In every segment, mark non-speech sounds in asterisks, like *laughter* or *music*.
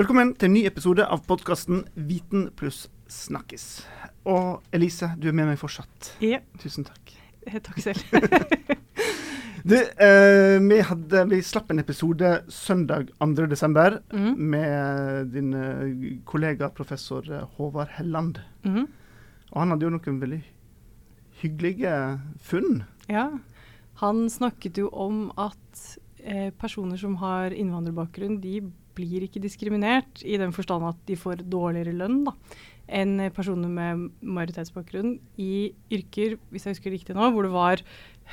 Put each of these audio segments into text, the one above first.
Velkommen til en ny episode av podkasten Viten pluss snakkis. Og Elise, du er med meg fortsatt. Ja. Tusen takk. Eh, Takk selv. *laughs* Du, eh, vi, hadde, vi slapp en episode søndag 2. desember Mhm. med din eh, kollega professor eh, Håvard Helland. Mm. Og han hadde jo noen veldig hyggelige funn. Ja. Han snakket jo om at eh, personer som har innvandrerbakgrunn, de blir ikke diskriminert i den forstand at de får dårligere lønn da, enn personer med majoritetsbakgrunn i yrker, hvis jeg husker riktig nå, hvor det var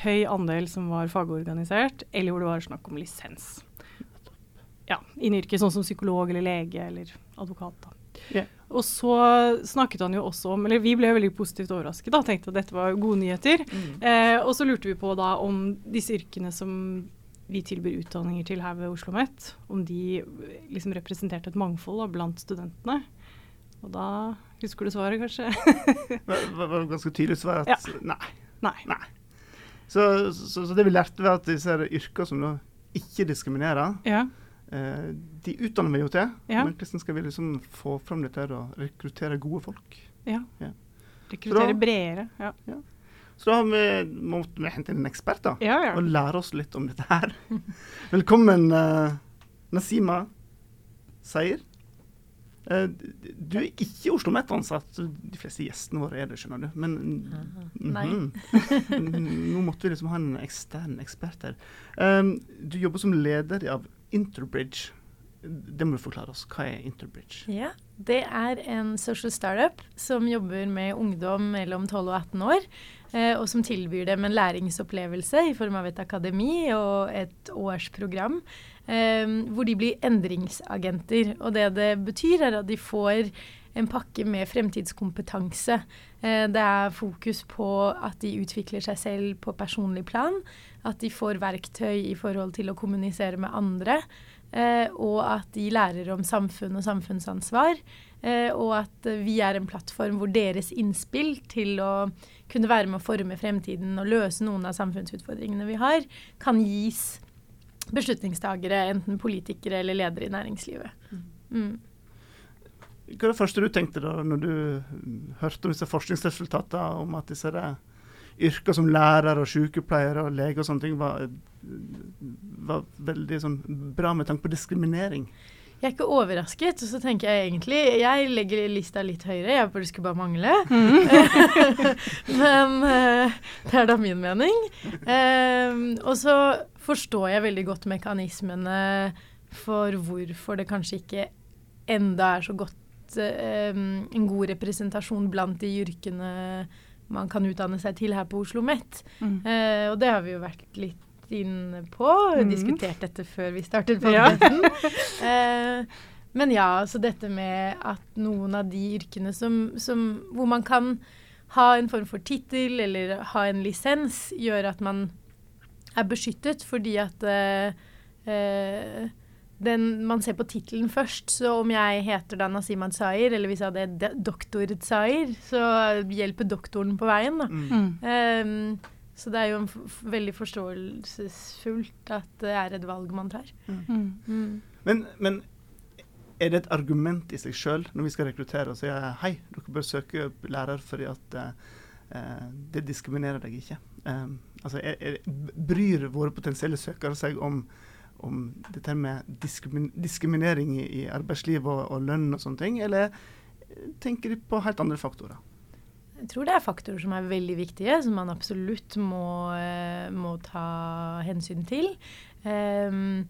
høy andel som var fagorganisert, eller hvor det var snakk om lisens. Ja, innen yrket, sånn som psykolog eller lege eller advokat. da. Yeah. Og så snakket han jo også om, eller vi ble veldig positivt overrasket da, tenkte at dette var gode nyheter. Eh, og så lurte vi på da om disse yrkene som vi tilbyr utdanninger til her ved Oslo OsloMet, om de liksom representerte et mangfold da, blant studentene. Og da husker du svaret, kanskje? *laughs* Det var, var ganske tydelig svar at Ja. nei. Nei. nei. Så, så, så det vi lærte ved at disse yrkene som da ikke diskriminerer, Ja. eh, de utdanner vi jo til. Ja. Men hvordan skal vi liksom få fram dette og rekruttere gode folk? ja. Ja. Rekruttere bredere. Ja. Så da har vi, måtte vi hente inn en ekspert da, Ja, ja. og lære oss litt om dette her. *laughs* Velkommen, uh, Nasima Seir. Uh, du er ikke Oslo Met-ansatt. De fleste gjestene våre er det, skjønner du. Men Nei. -hmm. *laughs* nå måtte vi liksom ha en ekstern ekspert her. Um, du jobber som leder av Interbridge. Det må du forklare oss. Hva er Interbridge? Ja, det er en social startup som jobber med ungdom mellom 12 og 18 år, eh, og som tilbyr dem en læringsopplevelse i form av et akademi og et årsprogram, eh, hvor de blir endringsagenter. Og det det betyr, er at de får en pakke med fremtidskompetanse. Eh, det er fokus på at de utvikler seg selv på personlig plan, at de får verktøy i forhold til å kommunisere med andre. Eh, og at de lærer om samfunn og samfunnsansvar. Eh, og at vi er en plattform hvor deres innspill til å kunne være med å forme fremtiden og løse noen av samfunnsutfordringene vi har, kan gis beslutningstagere, enten politikere eller ledere i næringslivet. Mm. Hva er det første du tenkte da når du mm, hørte om disse forskningsresultatene om at disse der yrker som lærer og sykepleier og lege og sånne ting var, var veldig sånn bra med tanke på diskriminering? Jeg er ikke overrasket, og så tenker jeg egentlig Jeg legger lista litt høyere, jeg bare skulle bare mangle. *laughs* Men eh, det er da min mening. Eh, og så forstår jeg veldig godt mekanismene for hvorfor det kanskje ikke enda er så godt eh, en god representasjon blant de yrkene man kan utdanne seg til her på Oslo OsloMet. Mm. Eh, og det har vi jo vært litt inne på, Mm. diskutert dette før vi startet Ja. eh, men ja, altså dette med at noen av de yrkene som, som, hvor man kan ha en form for tittel eller ha en lisens, gjør at man er beskyttet fordi at eh, eh, den, man ser på tittelen først, så om jeg heter da Nasim Zair, eller hvis jeg hadde de- doktor Zair, så hjelper doktoren på veien. da. Mm. Mm. Ehm, så det er jo en f f veldig forståelsesfullt at det er et valg man tar. Mm. Mm. Men, men er det et argument i seg sjøl når vi skal rekruttere og si hei, dere bør søke lærer fordi at eh, eh, det diskriminerer deg ikke? Um, altså, er, er, bryr våre potensielle søkere seg om, om dette med diskriminering i, i arbeidsliv og, og lønn og sånne ting, eller tenker de på helt andre faktorer? Jeg tror det er faktorer som er veldig viktige, som man absolutt må, eh, må ta hensyn til. Um,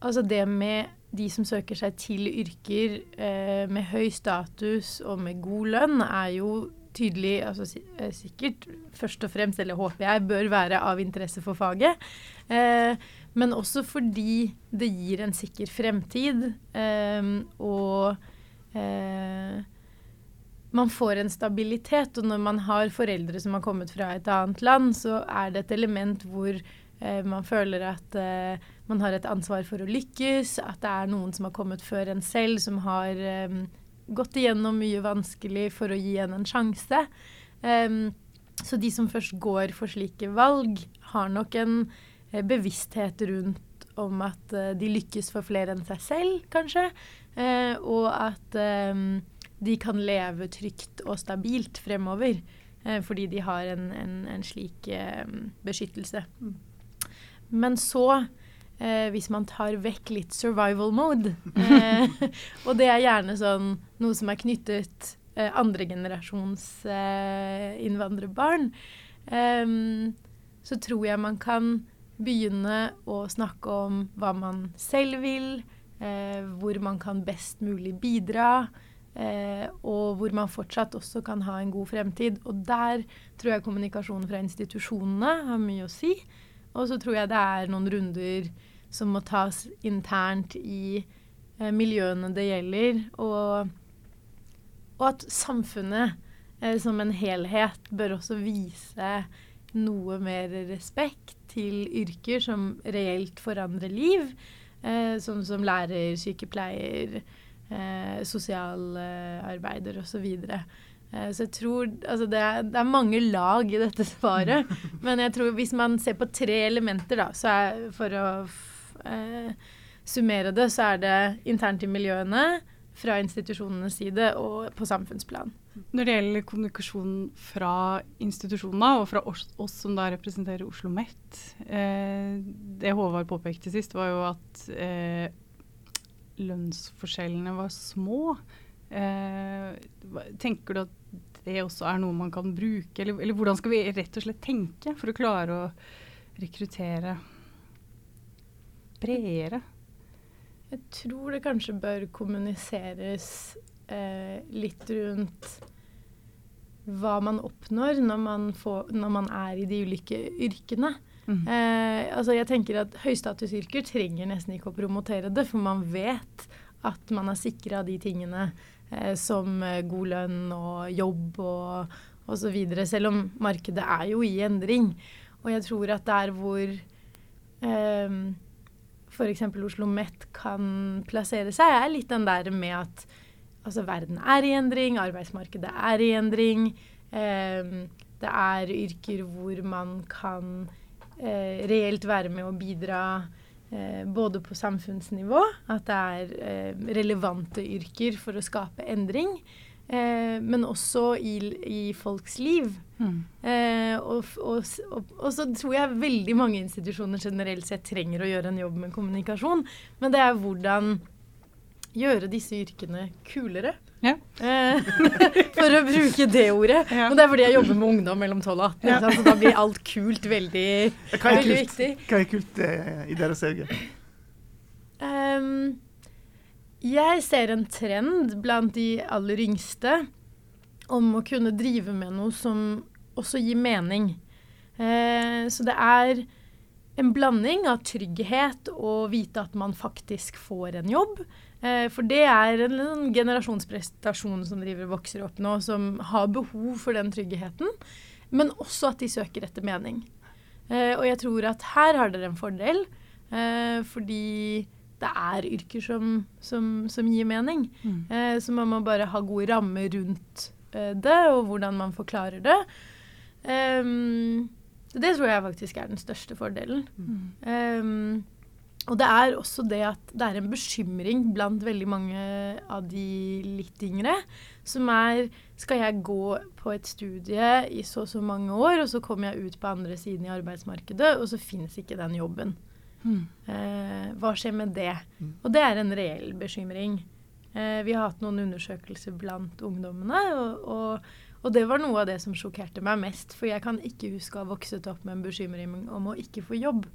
altså det med de som søker seg til yrker eh, med høy status og med god lønn, er jo tydelig, altså eh, sikkert først og fremst, eller håper jeg, bør være av interesse for faget. Eh, men også fordi det gir en sikker fremtid, Eh, og eh, man får en stabilitet. Og når man har foreldre som har kommet fra et annet land, så er det et element hvor eh, man føler at eh, man har et ansvar for å lykkes, at det er noen som har kommet før en selv, som har eh, gått igjennom mye vanskelig for å gi en en sjanse. Em, så de som først går for slike valg, har nok en bevissthet rundt om at eh, de lykkes for flere enn seg selv, kanskje. eh, og at eh, de kan leve trygt og stabilt fremover. Eh, fordi de har en, en, en slik eh, beskyttelse. Men så, eh, hvis man tar vekk litt survival mode, eh, *laughs* og det er gjerne sånn noe som er knyttet eh, andregenerasjons eh, innvandrerbarn, eh, så tror jeg man kan begynne å snakke om hva man selv vil, eh, hvor man kan best mulig bidra. Eh, og hvor man fortsatt også kan ha en god fremtid. Og der tror jeg kommunikasjonen fra institusjonene har mye å si. Og så tror jeg det er noen runder som må tas internt i eh, miljøene det gjelder. Og, og at samfunnet eh, som en helhet bør også vise noe mer respekt til yrker som reelt forandrer liv. Eh, sånn som lærer, sykepleier, eh, sosialarbeider osv. Eh, så jeg tror Altså det er, det er, mange lag i dette svaret. *laughs* men jeg tror hvis man ser på tre elementer, da, så er for å eh, summere det, så er det internt i miljøene, fra institusjonenes side og på samfunnsplan. Når det gjelder kommunikasjon fra institusjonene og fra oss, oss som da representerer Oslo OsloMet, eh, det Håvard påpekte sist, var jo at eh, lønnsforskjellene var små. Eh, tenker du at det også er noe man kan bruke, eller, eller, hvordan skal vi rett og slett tenke for å klare å rekruttere bredere? Jeg tror det kanskje bør kommuniseres eh, litt rundt hva man oppnår når man, får, når man, er i de ulike yrkene. Mm. Eh, altså jeg tenker at Høystatusyrker trenger nesten ikke å promotere det, for man vet at man er sikra de tingene eh, som eh, god lønn og jobb og osv. Selv om markedet er jo i endring. Og jeg tror at der hvor eh, f.eks. Oslo Met kan plassere seg, er litt den der med at altså, verden er i endring, arbeidsmarkedet er i endring. Eh, det er yrker hvor man kan eh, reelt være med å bidra Eh, både på samfunnsnivå, at det er eh, relevante yrker for å skape endring, eh, men også i, i folks liv. Mm. Eh, og, og, og, og, så tror jeg veldig mange institusjoner generelt sett trenger å gjøre en jobb med kommunikasjon, men det er hvordan gjøre disse yrkene kulere. Ja. Eh, *laughs* for å bruke det ordet. Ja. Men det er fordi jeg jobber med ungdom mellom 12 og 18. Ja. Så da blir alt kult veldig, veldig viktig. Hva er kult eh, i deres øyne? Um, jeg ser en trend blant de aller yngste om å kunne drive med noe som også gir mening. Eh, så det er en blanding av trygghet og vite at man faktisk får en jobb. Eh, for det er en, en generasjonsprestasjon som driver vokser opp nå, som har behov for den tryggheten. Men også at de søker etter mening. Eh, og jeg tror at her har dere en fordel, eh, fordi det er yrker som, som, som gir mening. Mm. Så man må bare ha gode rammer rundt det, og hvordan man forklarer det. Um, det tror jeg faktisk er den største fordelen. Mm. Um, og det er også det at det er en bekymring blant veldig mange av de litt yngre, som er Skal jeg gå på et studie i så og så mange år, og så kommer jeg ut på andre siden i arbeidsmarkedet, og så finnes ikke den jobben. Mm. Uh, hva skjer med det? Mm. Og det er en reell bekymring. Uh, vi har hatt noen undersøkelser blant ungdommene, og, og, og, det var noe av det som sjokkerte meg mest. For jeg kan ikke huske å ha vokset opp med en bekymring om å ikke få jobb.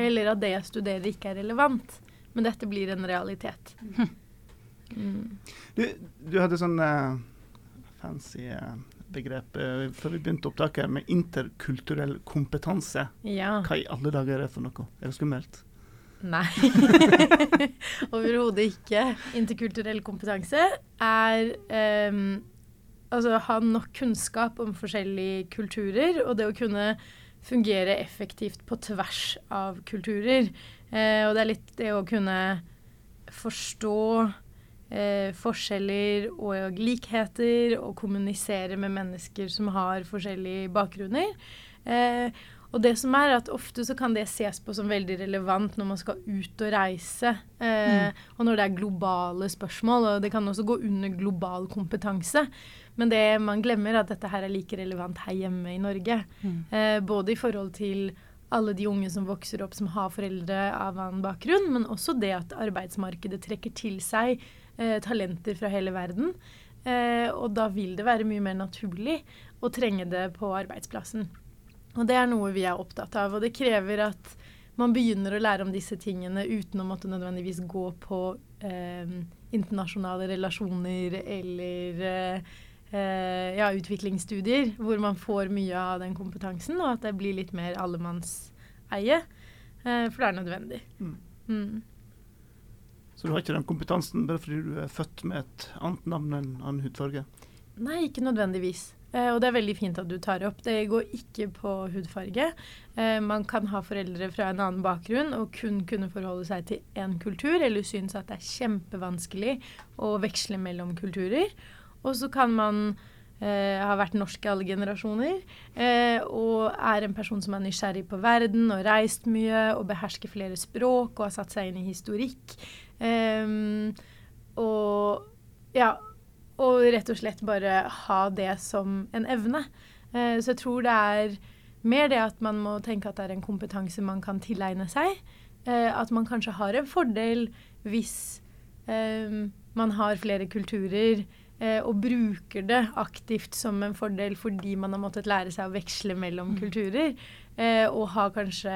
Eller at det jeg studerer, ikke er relevant. Men dette blir en realitet. Hm. Mm. Du, du, hadde sånn uh, fancy uh, begrep uh, før vi begynte opptaket, med interkulturell kompetanse. Ja. Hva i alle dager er det for noe? Er det skummelt? Nei. *laughs* Overhodet ikke. Interkulturell kompetanse er um, altså ha nok kunnskap om forskjellige kulturer, og det å kunne fungere effektivt på tvers av kulturer. Eh, og det er litt det å kunne forstå eh, forskjeller og likheter og kommunisere med mennesker som har forskjellige bakgrunner. Eh, Og det som er at ofte så kan det ses på som veldig relevant når man skal ut og reise. Eh, mm. Og når det er globale spørsmål, og det kan også gå under global kompetanse. Men det man glemmer, er at dette her er like relevant her hjemme i Norge. Mm. Eh, både i forhold til alle de unge som vokser opp som har foreldre av annen bakgrunn, men også det at arbeidsmarkedet trekker til seg eh, talenter fra hele verden. Eh, og da vil det være mye mer naturlig å trenge det på arbeidsplassen. Og det er noe vi er opptatt av. Og det krever at man begynner å lære om disse tingene uten å måtte nødvendigvis gå på eh, internasjonale relasjoner eller eh, ja, utviklingsstudier, hvor man får mye av den kompetansen, og at det blir litt mer allemannseie. Eh, for det er nødvendig. Mm. Mm. Så du har ikke den kompetansen bare fordi du er født med et annet navn enn annen hudfarge? Nei, ikke nødvendigvis. Eh, og det er veldig fint at du tar opp. Det går ikke på hudfarge. Eh, man kan ha foreldre fra en annen bakgrunn og kun kunne forholde seg til én kultur, eller synes at det er kjempevanskelig å veksle mellom kulturer. Og så kan man eh, ha vært norsk i alle generasjoner eh, og er en person som er nysgjerrig på verden og reist mye og behersker flere språk og har satt seg inn i historikk. Eh, og ja, og rett og slett bare ha det som en evne. Eh, så jeg tror det er mer det at man må tenke at det er en kompetanse man kan tilegne seg. Eh, at man kanskje har en fordel hvis man har flere kulturer og bruker det aktivt som en fordel fordi man har måttet lære seg å veksle mellom mm. kulturer. og har kanskje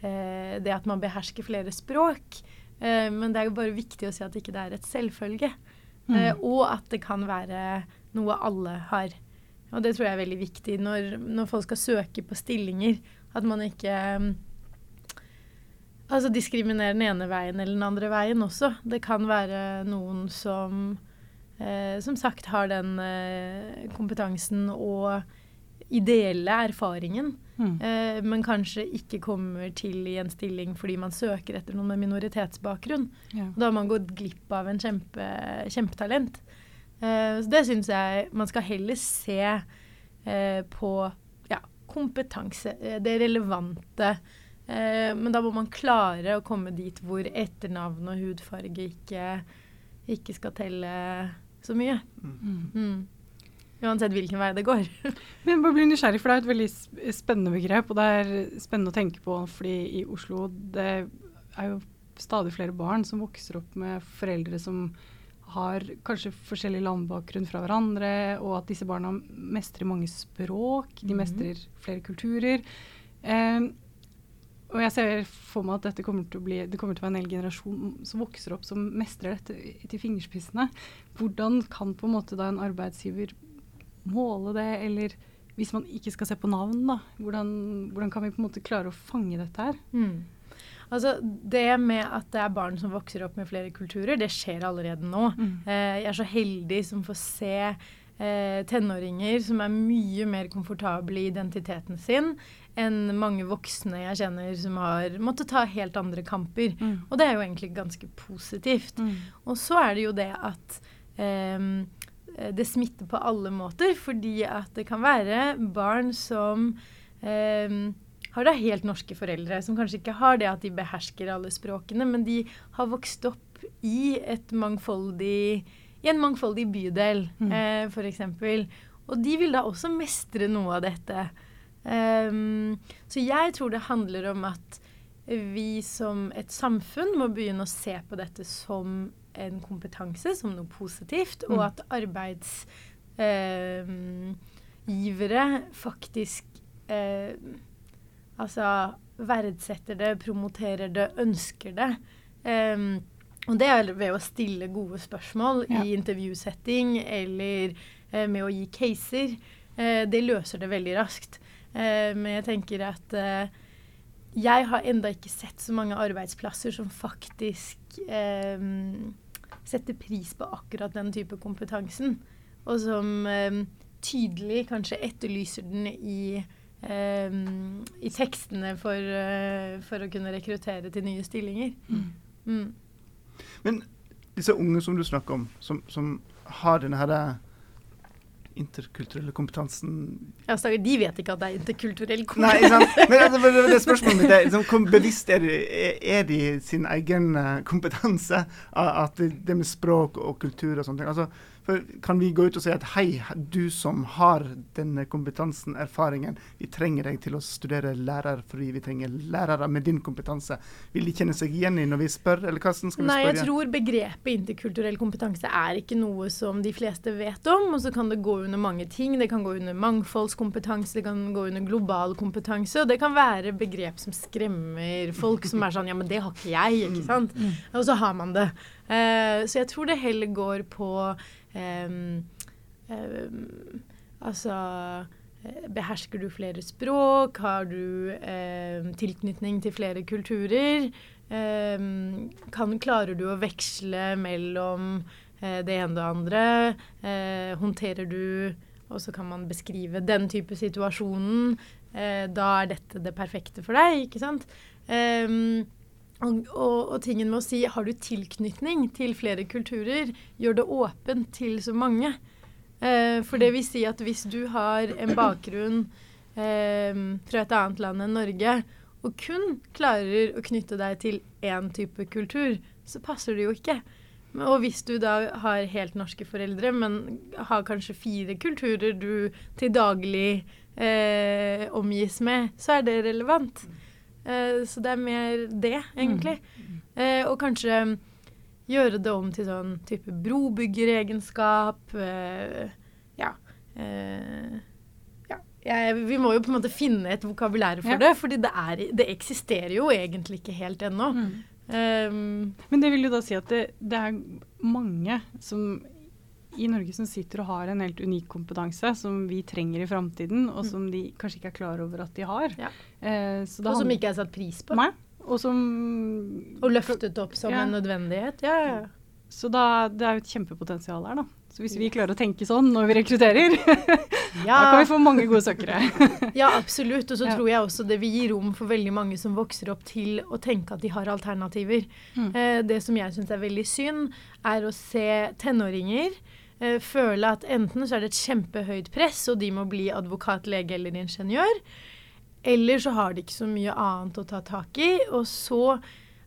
det at man behersker flere språk. men det er jo bare viktig å si at ikke det ikke er et selvfølge. Mm. Og at det kan være noe alle har. Og det tror jeg er veldig viktig når, når folk skal søke på stillinger. At man ikke altså diskriminerer den ene veien eller den andre veien også. Det kan være noen som uh, som sagt har den eh, kompetansen og ideelle erfaringen, mm. eh, men kanskje ikke kommer til i en stilling fordi man søker etter noen med minoritetsbakgrunn. Ja. Da har man gått glipp av en kjempe, kjempetalent. Eh, så det syns jeg man skal heller se eh, på ja, kompetanse, eh, det relevante. Eh, men da må man klare å komme dit hvor etternavn og hudfarge ikke, ikke skal telle så mye. Mm. Mm. Uansett hvilken vei det går. *laughs* Men bare bli nysgjerrig, for det er et veldig spennende begrep. Og det er spennende å tenke på, fordi i Oslo det er jo stadig flere barn som vokser opp med foreldre som har kanskje forskjellig landbakgrunn fra hverandre, og at disse barna mestrer mange språk. De mhm. mestrer flere kulturer. Eh, og jeg ser for meg at dette kommer til å bli, det kommer til å være en hel generasjon som vokser opp som mestrer dette til fingerspissene. Hvordan kan på en måte da en arbeidsgiver måle det, eller hvis man ikke skal se på navn, da, hvordan, hvordan kan vi på en måte klare å fange dette her? Mm. Altså, Det med at det er barn som vokser opp med flere kulturer, det skjer allerede nå. Mm. Eh, jeg er så heldig som får se eh, tenåringer som er mye mer komfortable i identiteten sin enn mange voksne jeg kjenner som har måttet ta helt andre kamper. Mm. Og det er jo egentlig ganske positivt. Mm. Og så er det jo det at eh, det smitter på alle måter, fordi at det kan være barn som eh, har da helt norske foreldre, som kanskje ikke har det at de behersker alle språkene, men de har vokst opp i, mangfoldig, i en mangfoldig bydel, mm. eh, f.eks. Og de vil da også mestre noe av dette. Um, så jeg tror det handler om at vi som et samfunn må begynne å se på dette som en kompetanse som noe positivt, og mm. at arbeidsgivere eh, faktisk eh, altså verdsetter det, promoterer det, ønsker det. Um, og det er ved å stille gode spørsmål ja. i intervjusetting eller eh, med å gi caser. Eh, det løser det veldig raskt. Eh, men jeg tenker at eh, jeg har enda ikke sett så mange arbeidsplasser som faktisk eh, setter pris på akkurat den type kompetansen, og som tydelig kanskje etterlyser den i, i tekstene for, uh, for, å kunne rekruttere til nye stillinger. Mm. Mm. Men disse unge som du snakker om, som, som har denne her interkulturelle kompetansen Ja, stakkar, de vet ikke at det er interkulturell kompetanse. *laughs* Nei, sant? Men altså, det, det spørsmålet mitt er liksom, hvor bevisst er de, er- de sin egen eh, kompetanse? At det, det med språk og kultur og sånne ting. Altså, kan vi gå ut og si at hei, du som har denne kompetansen, erfaringen, vi trenger deg til å studere lærer fordi vi trenger lærere med din kompetanse. Vil de kjenne seg igjen i når vi spør, eller hva skal vi Nei, jeg spørre? tror begrepet interkulturell kompetanse er ikke noe som de fleste vet om. Og så kan det gå under mange ting. Det kan gå under mangfoldskompetanse, det kan gå under global kompetanse. Og det kan være begrep som skremmer folk som er sånn Ja, men det har ikke jeg, ikke sant? Og så har man det. Eh, så jeg tror det heller går på Altså eh, Behersker du flere språk? Har du eh, tilknytning til flere kulturer? Eh, kan, klarer du å veksle mellom eh, det ene og det andre? Eh, håndterer du Og så kan man beskrive den type situasjonen. Da er dette det perfekte for deg, ikke sant? Eh, og, og, og tingen med å si har du tilknytning til flere kulturer, gjør det åpent til så mange. Eh, for det vil si at hvis du har en bakgrunn eh, fra et annet land enn Norge, og kun klarer å knytte deg til én type kultur, så passer det jo ikke. Og hvis du da har helt norske foreldre, men har kanskje fire kulturer du til daglig eh, omgis med, så er det relevant. Eh, så det er mer det, egentlig. Eh, og kanskje gjøre det om til sånn type brobyggeregenskap. Eh, ja. Eh, ja. Jeg, vi må jo på en måte finne et vokabulære for Ja. det, fordi det, er, det eksisterer jo egentlig ikke helt ennå. Um, Men det vil jo da si at det, det er mange som i Norge som sitter og har en helt unik kompetanse som vi trenger i framtiden, og som de kanskje ikke er klar over at de har. Ja. Eh, så og som ikke er satt pris på. Nei. Og som Og løftet opp som Ja. en nødvendighet. Ja, ja. Så da, det er jo et kjempepotensial her, da. Så hvis vi klarer å tenke sånn når vi rekrutterer, *laughs* da kan vi få mange gode søkere. *laughs* Ja, absolutt. Og så Ja. tror jeg også det vil gi rom for veldig mange som vokser opp til å tenke at de har alternativer. Mm. Eh, det som jeg syns er veldig synd, er å se tenåringer føle at enten så er det et kjempehøyt press, og de må bli advokat, lege eller ingeniør, eller så har de ikke så mye annet å ta tak i, og så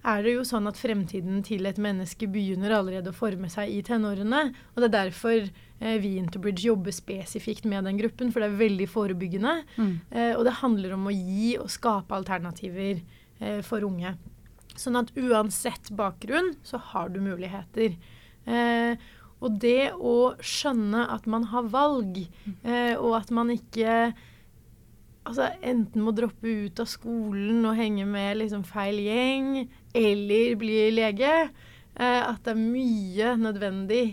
er det jo sånn at fremtiden til et menneske begynner allerede å forme seg i tenårene. Og det er derfor eh, vi i Interbridge jobber spesifikt med den gruppen, for det er veldig forebyggende. Mm. Eh, og det handler om å gi og skape alternativer eh, for unge. Sånn at uansett bakgrunn, så har du muligheter. Eh, og det å skjønne at man har valg, eh, og at man ikke altså, enten må droppe ut av skolen og henge med liksom, feil gjeng, eller bli lege. Eh, at det er mye nødvendig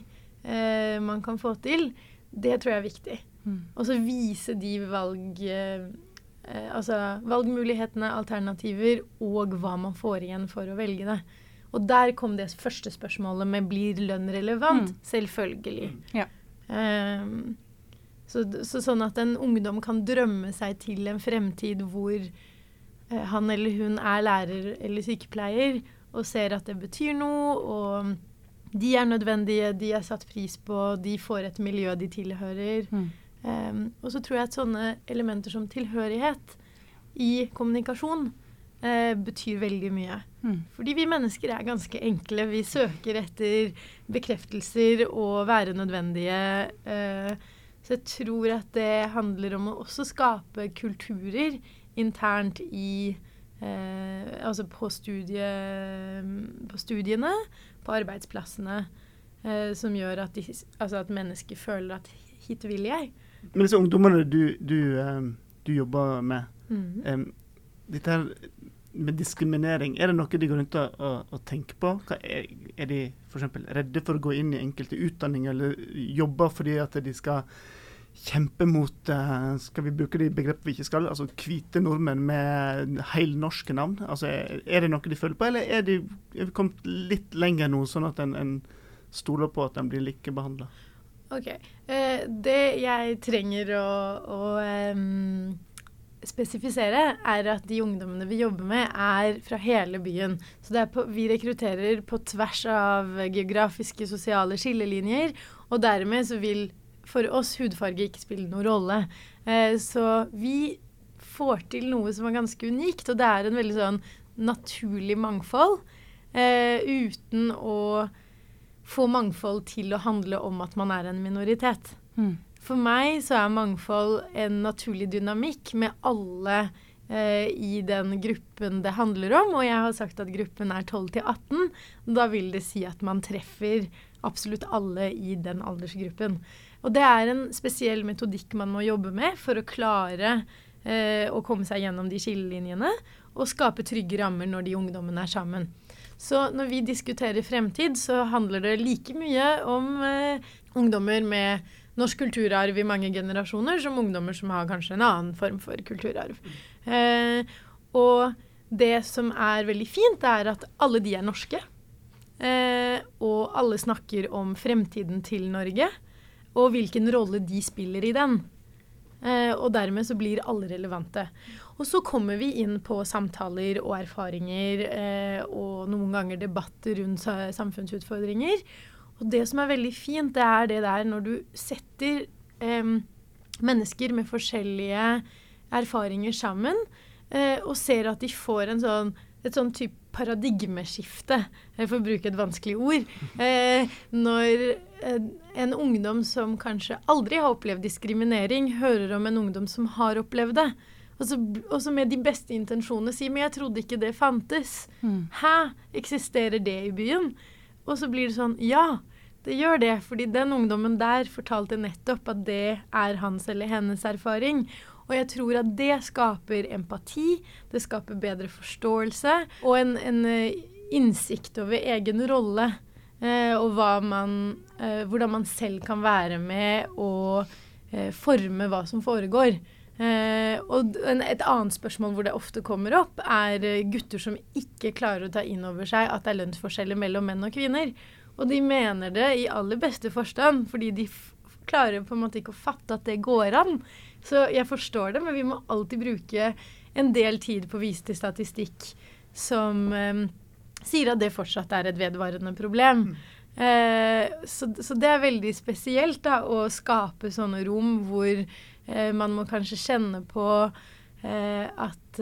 eh, man kan få til. Det tror jeg er viktig. Mm. Og så vise de valg... Eh, altså valgmulighetene, alternativer, og hva man får igjen for å velge det. Og der kom det første spørsmålet med blir lønn relevant? Mm. Selvfølgelig. Ja. Um, så, så sånn at en ungdom kan drømme seg til en fremtid hvor uh, han eller hun er lærer eller sykepleier og ser at det betyr noe, og de er nødvendige, de er satt pris på, de får et miljø de tilhører. Mm. Um, og så tror jeg at sånne elementer som tilhørighet i kommunikasjon eh, betyr veldig mye. Mm. Fordi vi mennesker er ganske enkle. Vi søker etter bekreftelser og være nødvendige. Eh, så jeg tror at det handler om å også skape kulturer internt i eh, Altså på, studie, på studiene, på arbeidsplassene, eh, som gjør at, de, altså at mennesker føler at hit vil jeg. Men disse ungdommene du, du, eh, du jobber med, Mhm. um, dette her med diskriminering, er det noe de går rundt og, og, tenker på? Hva er, er de f.eks. redde for å gå inn i enkelte utdanninger eller jobber fordi at de skal kjempe mot eh, Skal vi bruke de begrepene vi ikke skal? Altså hvite nordmenn med helnorske navn? Altså, er, det noe de føler på, eller er de er kommet litt lenger nå, sånn at en, en stoler på at en blir likebehandla? Ok. Eh, det jeg trenger å, å em, spesifisere, er at de ungdommene vi jobber med, er fra hele byen. Så på, vi rekrutterer på tvers av geografiske, sosiale skillelinjer. Og dermed så vil for oss hudfarge ikke spille noen rolle. Eh, så vi får til noe som er ganske unikt, og det er en veldig sånn naturlig mangfold. Eh, uten å få mangfold til å handle om at man er en minoritet. Mm. For meg så er mangfold en naturlig dynamikk med alle eh, i den gruppen det handler om. Og jeg har sagt at gruppen er 12 til 18. Da vil det si at man treffer absolutt alle i den aldersgruppen. Og det er en spesiell metodikk man må jobbe med for å klare eh, å komme seg gjennom de skillelinjene og skape trygge rammer når de ungdommene er sammen. Så når vi diskuterer fremtid, så handler det like mye om eh, ungdommer med norsk kulturarv i mange generasjoner, som ungdommer som har kanskje en annen form for kulturarv. Eh, og det som er veldig fint, er at alle de er norske. Eh, og alle snakker om fremtiden til Norge, og hvilken rolle de spiller i den. Eh, og dermed så blir alle relevante. Og så kommer vi inn på samtaler og erfaringer eh, og noen ganger debatter rundt samfunnsutfordringer. Og det som er veldig fint, det er det der når du setter eh, mennesker med forskjellige erfaringer sammen, eh, og ser at de får en sånn, et sånn type paradigmeskifte, for å bruke et vanskelig ord. Eh, når eh, en ungdom som kanskje aldri har opplevd diskriminering, hører om en ungdom som har opplevd det. Og så, og så med de beste intensjonene sier 'men jeg trodde ikke det fantes'. Mm. Hæ? Eksisterer det i byen? Og så blir det sånn Ja, det gjør det. Fordi den ungdommen der fortalte nettopp at det er hans eller hennes erfaring. Og jeg tror at det skaper empati, det skaper bedre forståelse og en, en eh, innsikt over egen rolle. Eh, og man, eh, hvordan man selv kan være med og eh, forme hva som foregår. Eh, og et annet spørsmål hvor det ofte kommer opp, er eh, gutter som ikke klarer å ta inn over seg at det er lønnsforskjeller mellom menn og kvinner. Og de mener det i aller beste forstand, fordi de klarer på en måte ikke å fatte at det går an. Så jeg forstår det, men vi må alltid bruke en del tid på å vise til statistikk som eh, sier at det fortsatt er et vedvarende problem. Mm. Uh, så, så, det er veldig spesielt da, å skape sånne rom hvor man må kanskje kjenne på uh, at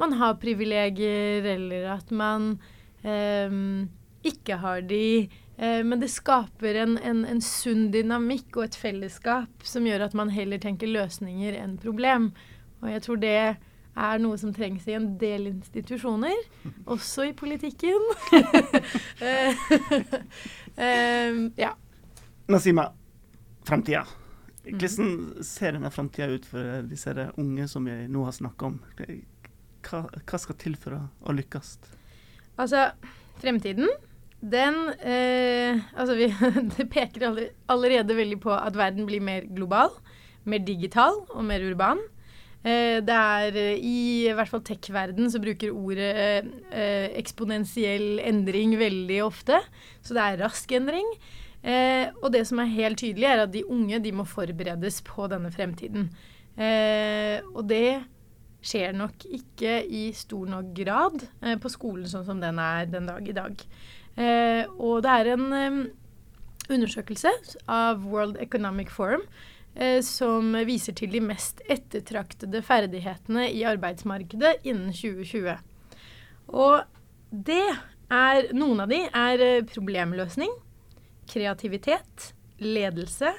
man har privilegier, eller at man ikke har de Eh, men det skaper en, en, en, sunn dynamikk og et fellesskap som gjør at man heller tenker løsninger enn problem. Og jeg tror det er noe som trengs i en del institusjoner, *laughs* også i politikken. um, *laughs* *laughs* ja. Nasima, framtida. Hvordan ser denne framtida ut for disse unge som vi nå har snakka om? Hva, hva, skal til for å, å lykkes? Altså, fremtiden den eh, Altså, vi, *laughs* det peker allerede veldig på at verden blir mer global, mer digital og mer urban. Eh, det er eh, i, i hvert fall tech-verden så bruker ordet eh, eksponentiell endring veldig ofte. Så det er rask endring. Eh, og det som er helt tydelig, er at de unge de må forberedes på denne fremtiden. Eh, og det skjer nok ikke i stor nok grad på skolen sånn som den er den dag i dag. Eh, og det er en um, undersøkelse av World Economic Forum eh, som viser til de mest ettertraktede ferdighetene i arbeidsmarkedet innen 2020. Og det er Noen av de er eh, problemløsning, kreativitet, ledelse,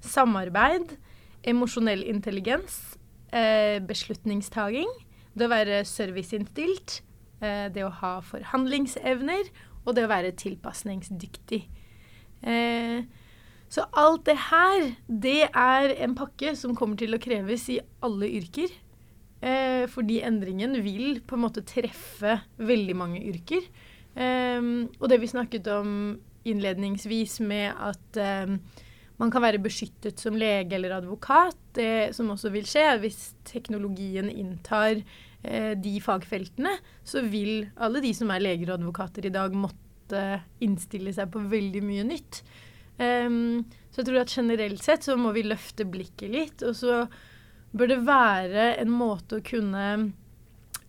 samarbeid, emosjonell intelligens, eh, beslutningstaking, det å være serviceinnstilt, eh, det å ha forhandlingsevner og det å være tilpasningsdyktig. Eh, så alt det her, det er en pakke som kommer til å kreves i alle yrker. Fordi endringen vil på en måte treffe veldig mange yrker. Og det vi snakket om innledningsvis med at eh, man kan være beskyttet som lege eller advokat, det som også vil skje hvis teknologien inntar eh, de fagfeltene, så vil alle de som er leger og advokater i dag, måtte innstille seg på veldig mye nytt. Um, så jeg tror at generelt sett så må vi løfte blikket litt, og så bør det være en måte å kunne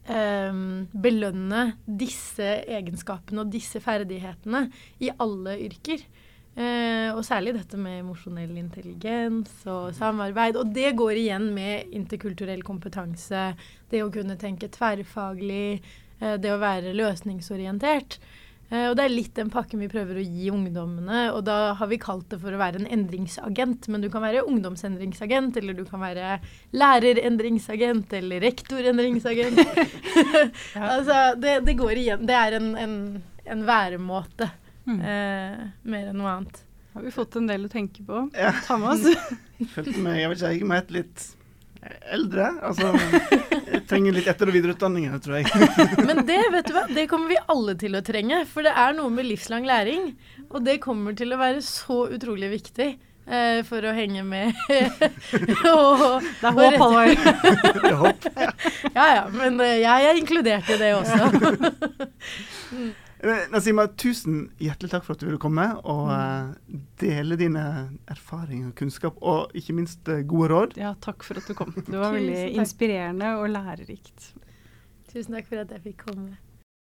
um, belønne disse egenskapene og disse ferdighetene i alle yrker. Eh, og særlig dette med emosjonell intelligens og samarbeid. Og det går igjen med interkulturell kompetanse, det å kunne tenke tverrfaglig, eh, det å være løsningsorientert. Eh, og det er litt den pakken vi prøver å gi ungdommene. Og da har vi kalt det for å være en endringsagent. Men du kan være ungdomsendringsagent, eller du kan være lærerendringsagent, eller rektorendringsagent. *laughs* *laughs* ja. altså, det, det, går igjen. Det er en, en, en væremåte. Mm. Eh, mer enn noe annet. Har vi fått en del å tenke på. Ja. Ta med oss. *laughs* Følte meg, jeg vet ikke, jeg er et litt eldre. Altså, jeg trenger litt etter- og videreutdanning her, tror jeg. *laughs* Men det vet du hva, det kommer vi alle til å trenge. For det er noe med livslang læring. Og det kommer til å være så utrolig viktig. Eh, for å henge med. *laughs* og, det er håp, Halvor. *laughs* ja ja, men eh, jeg er inkludert i det også. mm. Eh, Nasima, tusen hjertelig takk for at du ville komme og mm. dele dine erfaringer og kunnskap, og ikke minst uh, gode råd. Ja, takk for at du kom. *laughs* Det var veldig inspirerende og lærerikt. Tusen takk for at jeg fikk komme.